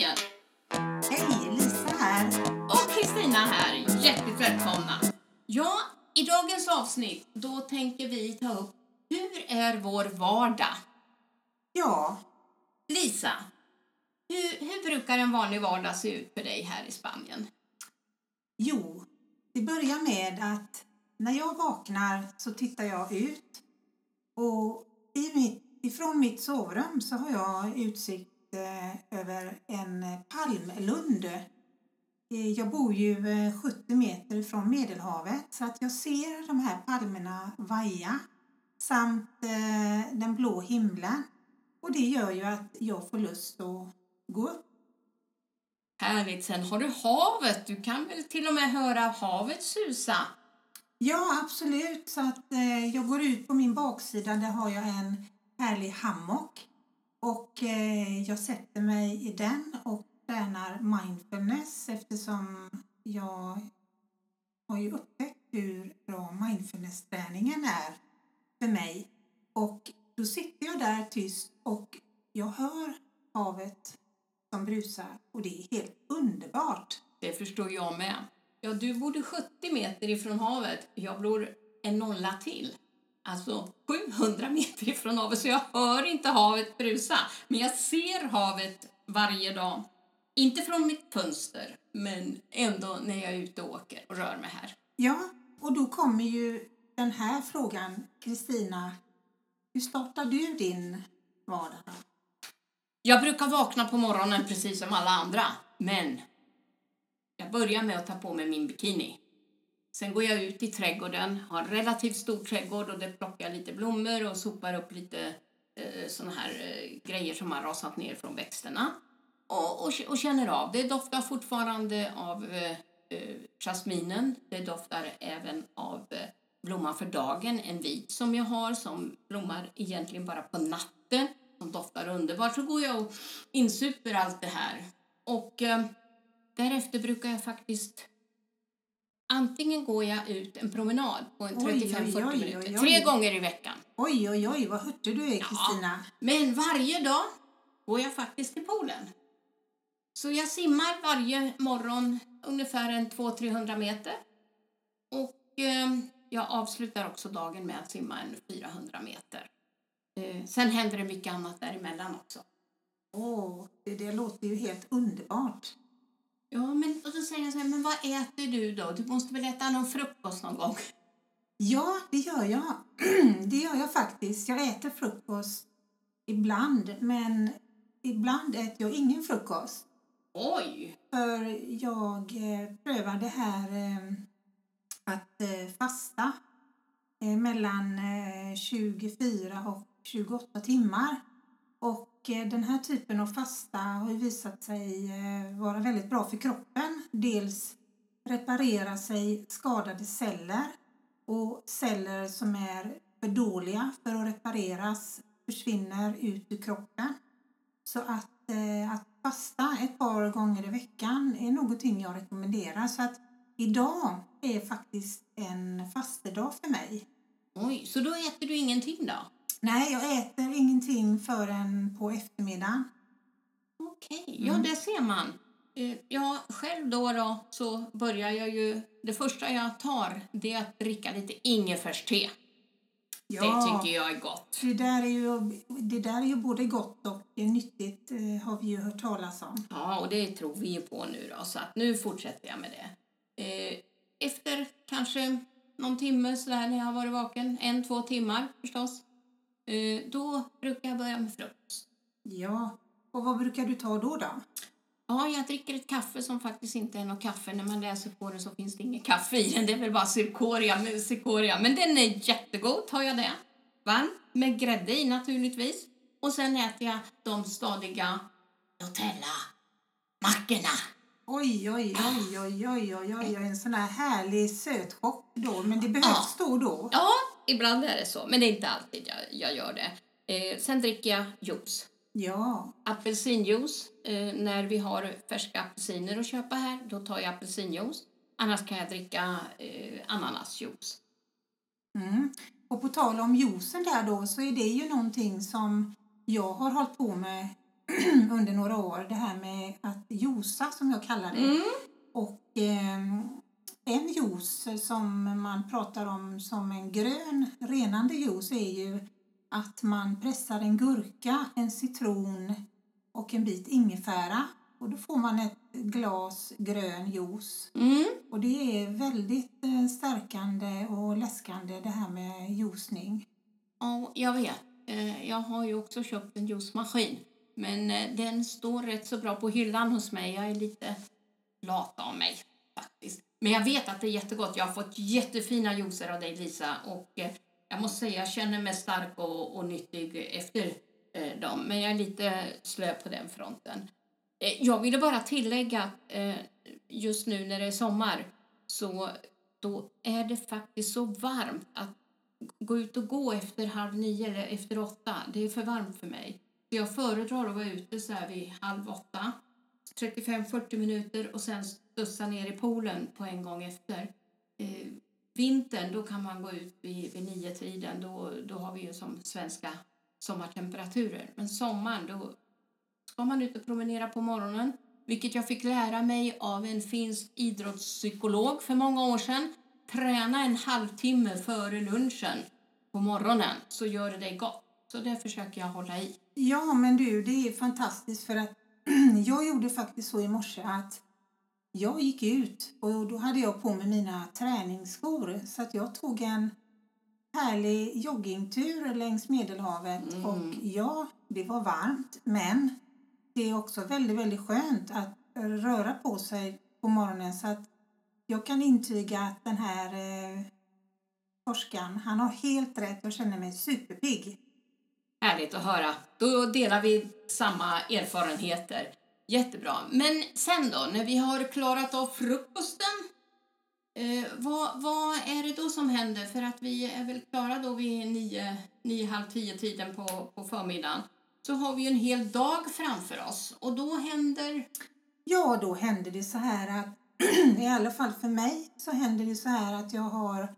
Spanien. Hej, Lisa här. Och Kristina här. Hjärtligt välkomna. Ja, i dagens avsnitt då tänker vi ta upp hur är vår vardag? Ja, Lisa, hur, hur brukar en vanlig vardag se ut för dig här i Spanien? jo, det börjar med att när jag vaknar så tittar jag ut och i mitt, ifrån mitt sovrum så har jag utsikt över en palmlund. Eh, Jag bor ju eh, 70 meter ifrån Medelhavet så att jag ser de här palmerna vaja samt eh, den blå himlen. Och det gör ju att jag får lust att gå upp. Härligt. Sen har du havet. Du kan väl till och med höra havet susa? Ja, absolut. Så att eh, jag går ut på min baksida, där har jag en härlig hammock. Och eh, jag sätter mig i den och tränar mindfulness eftersom jag har ju upptäckt hur bra mindfulness-träningen är för mig. Och då sitter jag där tyst och jag hör havet som brusar och det är helt underbart. Det förstår jag med. Ja, du bodde 70 meter ifrån havet. Jag bor en nolla till. Alltså 700 meter ifrån havet, så jag hör inte havet brusa. Men jag ser havet varje dag. Inte från mitt fönster, men ändå när jag är ute och åker och rör mig här. Ja, och då kommer ju den här frågan, Kristina. Hur startar du din vardag? Jag brukar vakna på morgonen precis som alla andra, men jag börjar med att ta på mig min bikini. Sen går jag ut i trädgården, har en relativt stor trädgård och där plockar jag lite blommor och sopar upp lite eh, såna här eh, grejer som har rasat ner från växterna. Och, och, och känner av. Det doftar fortfarande av eh, eh jasminen. Det doftar även av eh, blomman för dagen, en vit som jag har som blommar egentligen bara på natten som doftar underbart. Så går jag och insuper allt det här. Och eh, därefter brukar jag faktiskt Antingen går jag ut en promenad på en Oj, 35-40 oj, oj, minuter, tre gånger i veckan. Oj, oj, oj, vad hurtig du är, Kristina. Men varje dag går jag faktiskt till poolen. Så jag simmar varje morgon ungefär en 200-300 meter. Och eh, jag avslutar också dagen med att simma en 400 meter. Eh, sen händer det mycket annat däremellan också. Åh, det, det låter ju helt underbart. Ja, men och då säger jag så här, men vad äter du då? Du måste väl äta någon frukost någon gång? Ja, det gör jag. Det gör jag faktiskt. Jag äter frukost ibland, men ibland äter jag ingen frukost. Oj! För jag eh, prövade här eh, att eh, fasta eh, mellan eh, 24 och 28 timmar. Och Eh, den här typen av fasta har ju visat sig eh, vara väldigt bra för kroppen. Dels reparera sig skadade celler och celler som är för dåliga för att repareras försvinner ut ur kroppen. Så att, eh, att fasta ett par gånger i veckan är någonting jag rekommenderar. Så att idag är faktiskt en fastedag för mig. Oj, så då äter du ingenting då? Nej, jag äter ingenting förrän på eftermiddagen. Okej, ja det ser man. Eh, Ja, själv då, då så börjar jag ju... Det första jag tar det är att dricka lite ingefärste. Det tycker jag är gott. Det där är ju, det där är ju både gott och nyttigt eh, har vi ju hört talas om. Ja, och det tror vi ju på nu då, så att nu fortsätter jag med det. Eh, Efter kanske någon timme sådär när jag har varit vaken, en, två timmar förstås, då brukar jag börja med frukost. Ja, och vad brukar du ta då? då? Ja, jag dricker ett kaffe som faktiskt inte är något kaffe. När man läser på det så finns det inget kaffe i den. Det är väl bara cirkoria, med cirkoria. Men den är jättegod, tar jag det. Varm, med grädde i naturligtvis. Och sen äter jag de stadiga Nutella-mackorna. Oj, oj, oj, oj, oj, oj, oj, en sån här härlig sötchock då. Men det behövs då och då. Ja, ibland är det så, men det är inte alltid jag, jag gör det. Eh, sen dricker jag juice. Ja, Apelsinjuice. Eh, när vi har färska apelsiner att köpa här, då tar jag apelsinjuice. Annars kan jag dricka eh, ananasjuice. Mm. Och på tal om juicen där då så är det ju någonting som jag har hållit på med under några år, det här med att josa som jag kallar det. Mm. Och eh, en juice som man pratar om som en grön renande juice är ju att man pressar en gurka, en citron och en bit ingefära och då får man ett glas grön juice. Mm. Och det är väldigt eh, stärkande och läskande det här med juicning. Ja, jag vet. Eh, Jag har ju också köpt en juicemaskin. Men eh, den står rätt så bra på hyllan hos mig. Jag är lite lat av mig faktiskt. Men jag vet att det är jättegott. Jag har fått jättefina juicer av dig Lisa. Och eh, jag måste säga, jag känner mig stark och, och nyttig efter eh, dem. Men jag är lite slö på den fronten. Eh, jag ville bara tillägga att eh, just nu när det är sommar så då är det faktiskt så varmt att gå ut och gå efter halv nio eller efter åtta, det är för varmt för mig. Så jag föredrar att vara ute så här vid halv åtta, 35-40 minuter och sen stussa ner i poolen på en gång efter. Eh, vintern, då kan man gå ut vid, vid nio tiden, då, då har vi ju som svenska sommartemperaturer. Men sommaren, då ska man ut och promenera på morgonen, vilket jag fick lära mig av en finsk idrottspsykolog för många år sedan. Träna en halvtimme före lunchen på morgonen så gör det dig gott. Så det försöker jag hålla i. Ja, men du, det är fantastiskt för att jag gjorde faktiskt så i morse att jag gick ut och då hade jag på mig mina träningsskor så att jag tog en härlig joggingtur längs Medelhavet Mm. och ja, det var varmt men det är också väldigt, väldigt skönt att röra på sig på morgonen så att jag kan intyga att den här eh, forskaren, han har helt rätt. Jag känner mig superpigg. Härligt att höra. Då delar vi samma erfarenheter. Jättebra. Men sen då, när vi har klarat av frukosten, eh, vad, vad är det då som händer? För att vi är väl klara då vid nio, nio halv tio tiden på, på förmiddagen. Så har vi ju en hel dag framför oss och då händer... Ja, då händer det så här att, i alla fall för mig, så händer det så här att jag har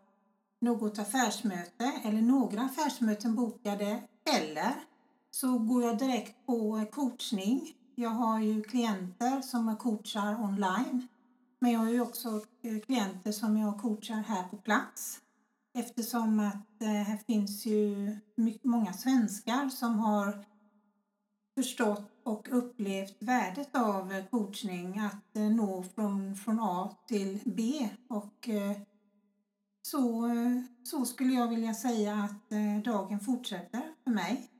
något affärsmöte eller några affärsmöten bokade eller så går jag direkt på coachning. Jag har ju klienter som jag coachar online men jag har ju också eh, klienter som jag coachar här på plats eftersom att eh, här finns ju många svenskar som har förstått och upplevt värdet av eh, coachning, att nå från, från A till B. Och så, så skulle jag vilja säga att dagen fortsätter för mig.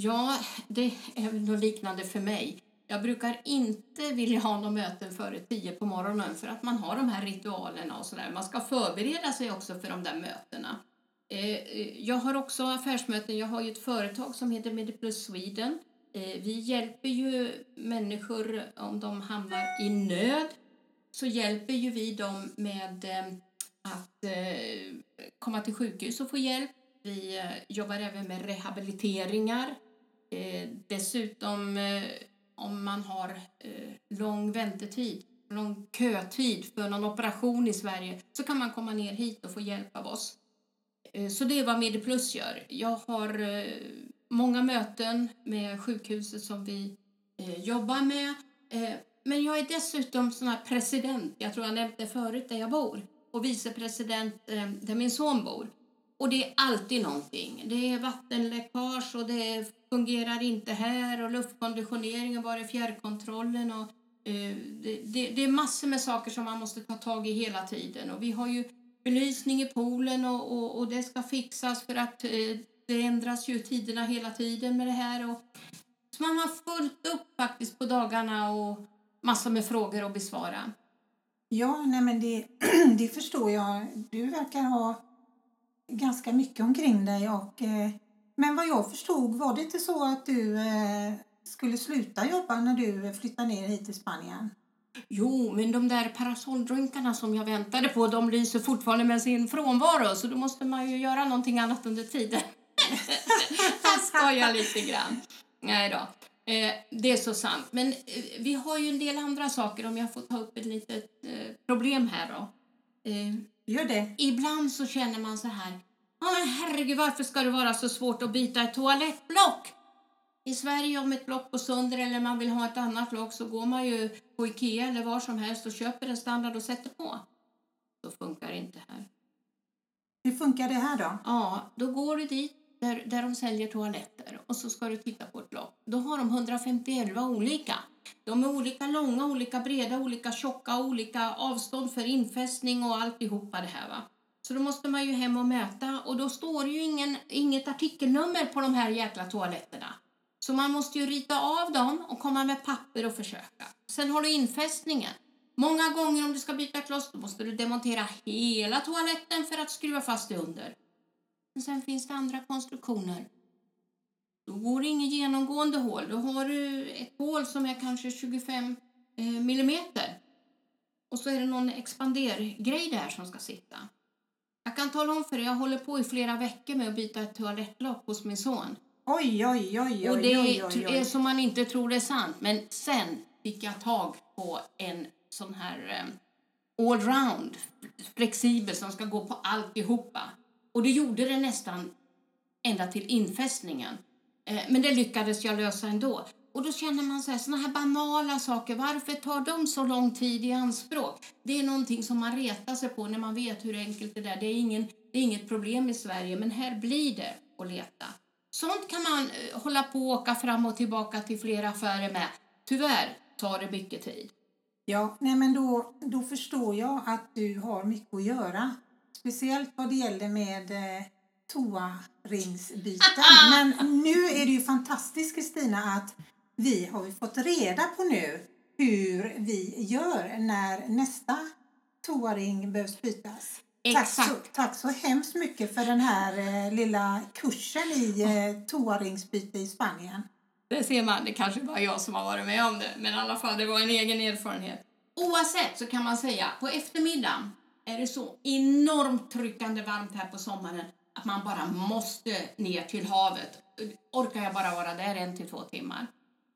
Ja, det är väl något liknande för mig. Jag brukar inte vilja ha några möten före tio på morgonen för att man har de här ritualerna och sådär. Man ska förbereda sig också för de där mötena. Eh, eh, jag har också affärsmöten. Jag har ju ett företag som heter Mediplus Sweden. Eh, vi hjälper ju människor om de hamnar i nöd. Så hjälper ju vi dem med att komma till sjukhus och få hjälp. Vi jobbar även med rehabiliteringar. Eh, dessutom eh, om man har eh, lång väntetid, lång kötid för någon operation i Sverige så kan man komma ner hit och få hjälp av oss. Eh, så det är vad Mediplus gör. Jag har eh, många möten med sjukhuset som vi eh, jobbar med. Eh, men jag är dessutom sån här president, jag tror jag nämnde förut, där jag bor och vicepresident eh, där min son bor. Och det är alltid någonting. Det är vattenläckage och det fungerar inte här och luftkonditioneringen, var är fjärrkontrollen och eh, det, det, det är massor med saker som man måste ta tag i hela tiden. Och vi har ju belysning i poolen och, och, och det ska fixas för att eh, det ändras ju tiderna hela tiden med det här. Och, så man har fullt upp faktiskt på dagarna och massor med frågor att besvara. Ja, nej men det, det förstår jag. Du verkar ha ganska mycket omkring dig. Och, eh, men vad jag förstod, var det inte så att du eh, skulle sluta jobba när du flyttade ner hit till Spanien? Jo, men de där parasolldrinkarna som jag väntade på, de lyser fortfarande med sin frånvaro så då måste man ju göra någonting annat under tiden. jag skojar lite grann. Nej då. Eh, det är så sant. Men eh, vi har ju en del andra saker om jag får ta upp ett litet eh, problem här då. Eh, Gör det. ibland så känner man så här, "Ja, men herregud varför ska det vara så svårt att byta ett toalettblock? i Sverige om ett block på Sunder eller man vill ha ett annat block så går man ju på Ikea eller var som helst och köper en standard och sätter på. Så funkar det inte här. Hur funkar det här då? Ja, då går du dit där, där de säljer toaletter och så ska du titta på ett block. Då har de 151 olika. De är olika långa, olika breda, olika tjocka, olika avstånd för infästning och alltihopa det här va. Så då måste man ju hem och mäta och då står ju ingen, inget artikelnummer på de här jäkla toaletterna. Så man måste ju rita av dem och komma med papper och försöka. Sen har du infästningen. Många gånger om du ska byta kloss då måste du demontera hela toaletten för att skruva fast det under. Men sen finns det andra konstruktioner. Då går det inget genomgående hål. Då har du ett hål som är kanske 25 eh, millimeter. Och så är det någon expandergrej där som ska sitta. Jag kan tala om för dig, jag håller på i flera veckor med att byta ett toalettlock hos min son. Oj, oj, oj, oj, Och det oj, oj, är oj. som man inte tror det är sant. Men sen fick jag tag på en sån här eh, allround, flexibel, som ska gå på alltihopa. Och det gjorde det nästan ända till infästningen. Eh, men det lyckades jag lösa ändå. Och då känner man så här, såna här banala saker, varför tar de så lång tid i anspråk? Det är någonting som man retar sig på när man vet hur enkelt det är. Det är, ingen, det är inget problem i Sverige, men här blir det att leta. Sånt kan man eh, hålla på och åka fram och tillbaka till flera affärer med. Tyvärr tar det mycket tid. Ja, nej men då, då förstår jag att du har mycket att göra. Speciellt vad det gäller med eh, toaringsbyten. Men nu är det ju fantastiskt Kristina att vi har fått reda på nu hur vi gör när nästa toaring behövs bytas. Tack så, tack så hemskt mycket för den här eh, lilla kursen i eh, toaringsbyte i Spanien. Det ser man, det kanske bara jag som har varit med om det, men i alla fall, det var en egen erfarenhet. Oavsett så kan man säga, på eftermiddagen är det så enormt tryckande varmt här på sommaren att man bara måste ner till havet. Orkar jag bara vara där en till två timmar.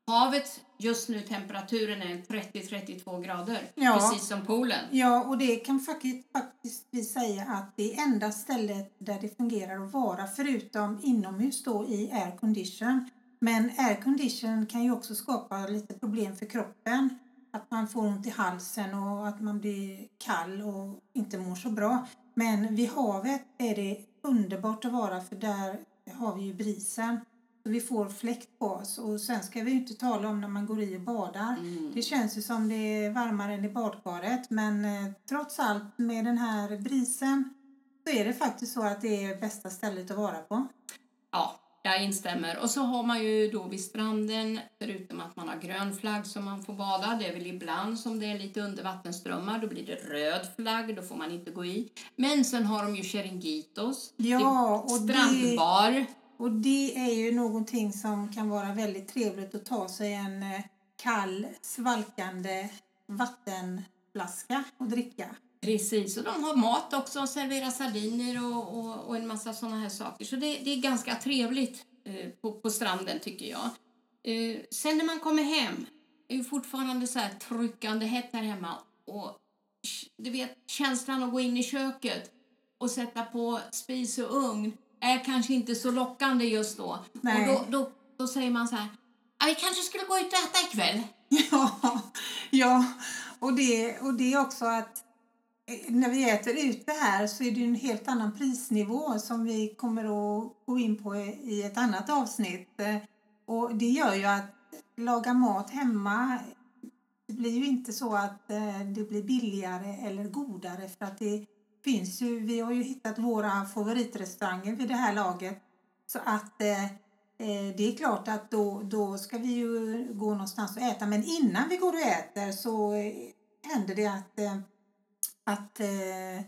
Havet, just nu temperaturen är 30-32 grader, Ja. precis som poolen. Ja, och det kan faktiskt, faktiskt vi säga att det är enda stället där det fungerar att vara förutom inomhus då i air condition. Men air condition kan ju också skapa lite problem för kroppen. Att man får ont i halsen och att man blir kall och inte mår så bra. Men vid havet är det underbart att vara för där har vi ju brisen. Så vi får fläkt på oss. Och sen ska vi ju inte tala om när man går i och badar. Det känns ju som det är varmare än i badkaret. Men eh, trots allt med den här brisen så är det faktiskt så att det är bästa stället att vara på. Ja, jag instämmer. Och så har man ju då vid stranden, förutom att man har grön flagg som man får bada, det är väl ibland som det är lite undervattensströmmar, då blir det röd flagg, då får man inte gå i. Men sen har de ju Chiringuitos, Ja, det, strandbar. och det är ju någonting som kan vara väldigt trevligt att ta sig en eh, kall, svalkande vattenflaska och dricka. Precis, och de har mat också och serverar sardiner och, och, och en massa sådana här saker. Så det, det är ganska trevligt eh, på, på stranden tycker jag. Eh, sen när man kommer hem är ju fortfarande så här tryckande hett här hemma. Och du vet, känslan att gå in i köket och sätta på spis och ugn är kanske inte så lockande just då. Nej. Och då, då, då säger man så här, "Ja, vi kanske skulle gå ut och äta ikväll. Ja, ja. Och, det, och det är också att när vi äter ute här så är det en helt annan prisnivå som vi kommer att gå in på i ett annat avsnitt. Och det gör ju att laga mat hemma det blir ju inte så att eh, det blir billigare eller godare för att det finns ju, vi har ju hittat våra favoritrestauranger vid det här laget. Så att eh, eh, det är klart att då, då ska vi ju gå någonstans och äta. Men innan vi går och äter så händer det att, eh, att eh,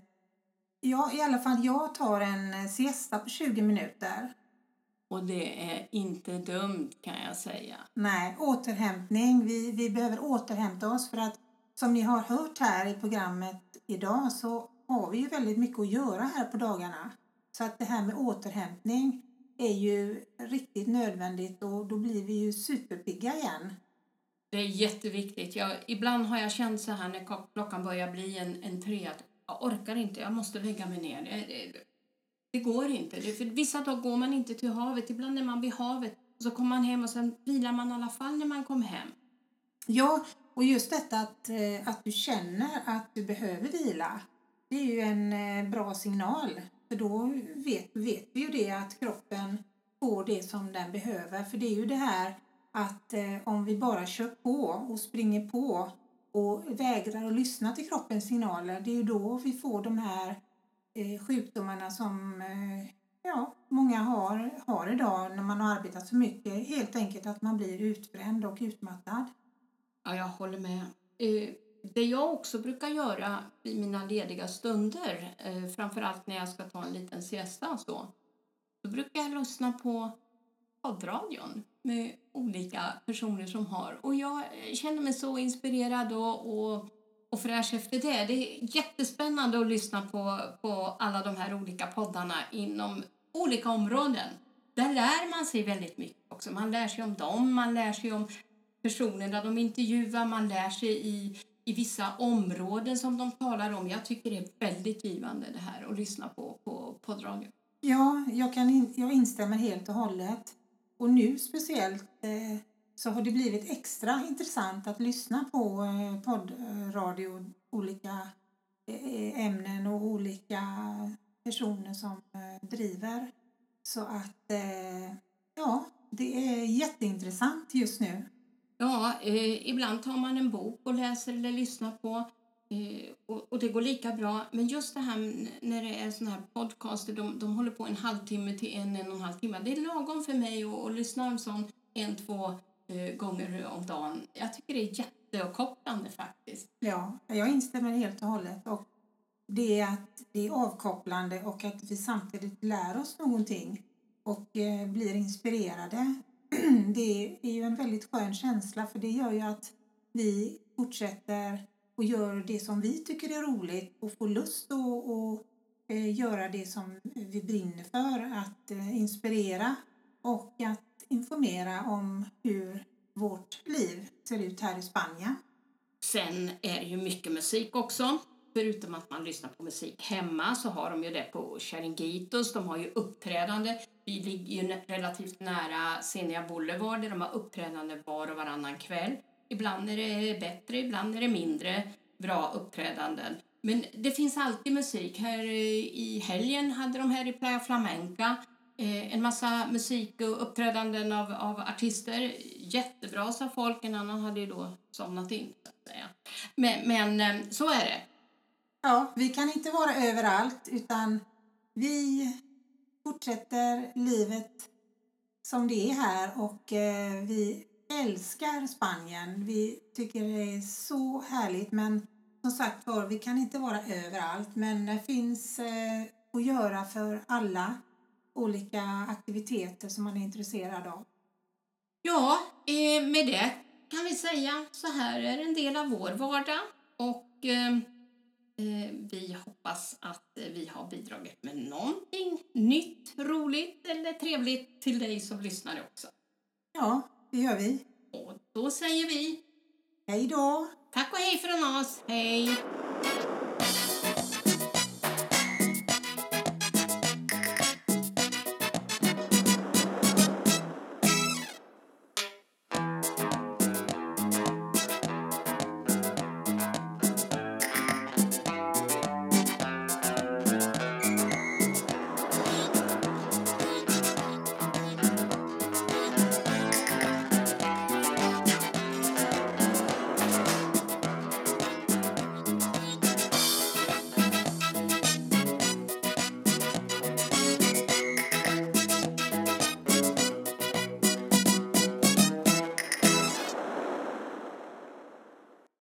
ja, i alla fall jag tar en eh, siesta på 20 minuter. Och det är inte dumt kan jag säga. Nej, återhämtning. Vi, vi behöver återhämta oss för att som ni har hört här i programmet idag så har vi ju väldigt mycket att göra här på dagarna. Så att det här med återhämtning är ju riktigt nödvändigt och då blir vi ju superpigga igen. Det är jätteviktigt. Jag, ibland har jag känt så här när klockan börjar bli en, en tre att jag orkar inte, jag måste lägga mig ner. Det, det, det går inte. Det, för vissa dagar går man inte till havet. Ibland är man vid havet Och så kommer man hem och sen vilar man i alla fall när man kom hem. Ja, och just detta att, eh, att du känner att du behöver vila, det är ju en eh, bra signal. För då vet, vet vi ju det att kroppen får det som den behöver. För det är ju det här att eh, om vi bara kör på och springer på och vägrar att lyssna till kroppens signaler, det är ju då vi får de här eh, sjukdomarna som eh, ja, många har, har idag när man har arbetat så mycket. Helt enkelt att man blir utbränd och utmattad. Ja, jag håller med. Eh, det jag också brukar göra i mina lediga stunder, eh, framförallt när jag ska ta en liten siesta och så, då brukar jag lyssna på poddradion med olika personer som har. Och jag känner mig så inspirerad och, och, och fräsch efter det. Det är jättespännande att lyssna på, på alla de här olika poddarna inom olika områden. Där lär man sig väldigt mycket också. Man lär sig om dem, man lär sig om personerna de intervjuar, man lär sig i, i vissa områden som de talar om. Jag tycker det är väldigt givande det här att lyssna på, på poddradion. Ja, jag, kan in, jag instämmer helt och hållet. Och nu speciellt eh, så har det blivit extra intressant att lyssna på eh, poddradio, olika eh, ämnen och olika personer som eh, driver. Så att eh, ja, det är jätteintressant just nu. Ja, eh, ibland tar man en bok och läser eller lyssnar på eh, och, och, det går lika bra. Men just det här när det är såna här podcaster, de, de håller på en halvtimme till en, en och en halv timme. Det är lagom för mig att, att lyssna en sån en, två eh, gånger om dagen. Jag tycker det är jätteavkopplande faktiskt. Ja, jag instämmer helt och hållet. Och det är att det är avkopplande och att vi samtidigt lär oss någonting och eh, blir inspirerade. Det är ju en väldigt skön känsla för det gör ju att vi fortsätter och gör det som vi tycker är roligt och får lust att och, eh, göra det som vi brinner för, att eh, inspirera och att informera om hur vårt liv ser ut här i Spanien. Sen är det ju mycket musik också. Förutom att man lyssnar på musik hemma så har de ju det på Sharingitos. De har ju uppträdande. Vi ligger ju relativt nära Senia Boulevard där de har uppträdande var och varannan kväll. Ibland är det bättre, ibland är det mindre bra uppträdanden. Men det finns alltid musik. Här eh, i helgen hade de här i Playa Flamenca eh, en massa musik och uppträdanden av, av artister. Jättebra, sa folk. En annan hade ju då somnat in. Men, men eh, så är det. Ja, vi kan inte vara överallt utan vi fortsätter livet som det är här och vi älskar Spanien. Vi tycker det är så härligt men som sagt var, vi kan inte vara överallt men det finns eh, att göra för alla olika aktiviteter som man är intresserad av. Ja, eh, med det kan vi säga så här är en del av vår vardag och eh, vi hoppas att vi har bidragit med någonting nytt, roligt eller trevligt till dig som lyssnar också. Ja, det gör vi. Och då säger vi Hej då! Tack och hej från oss. Hej!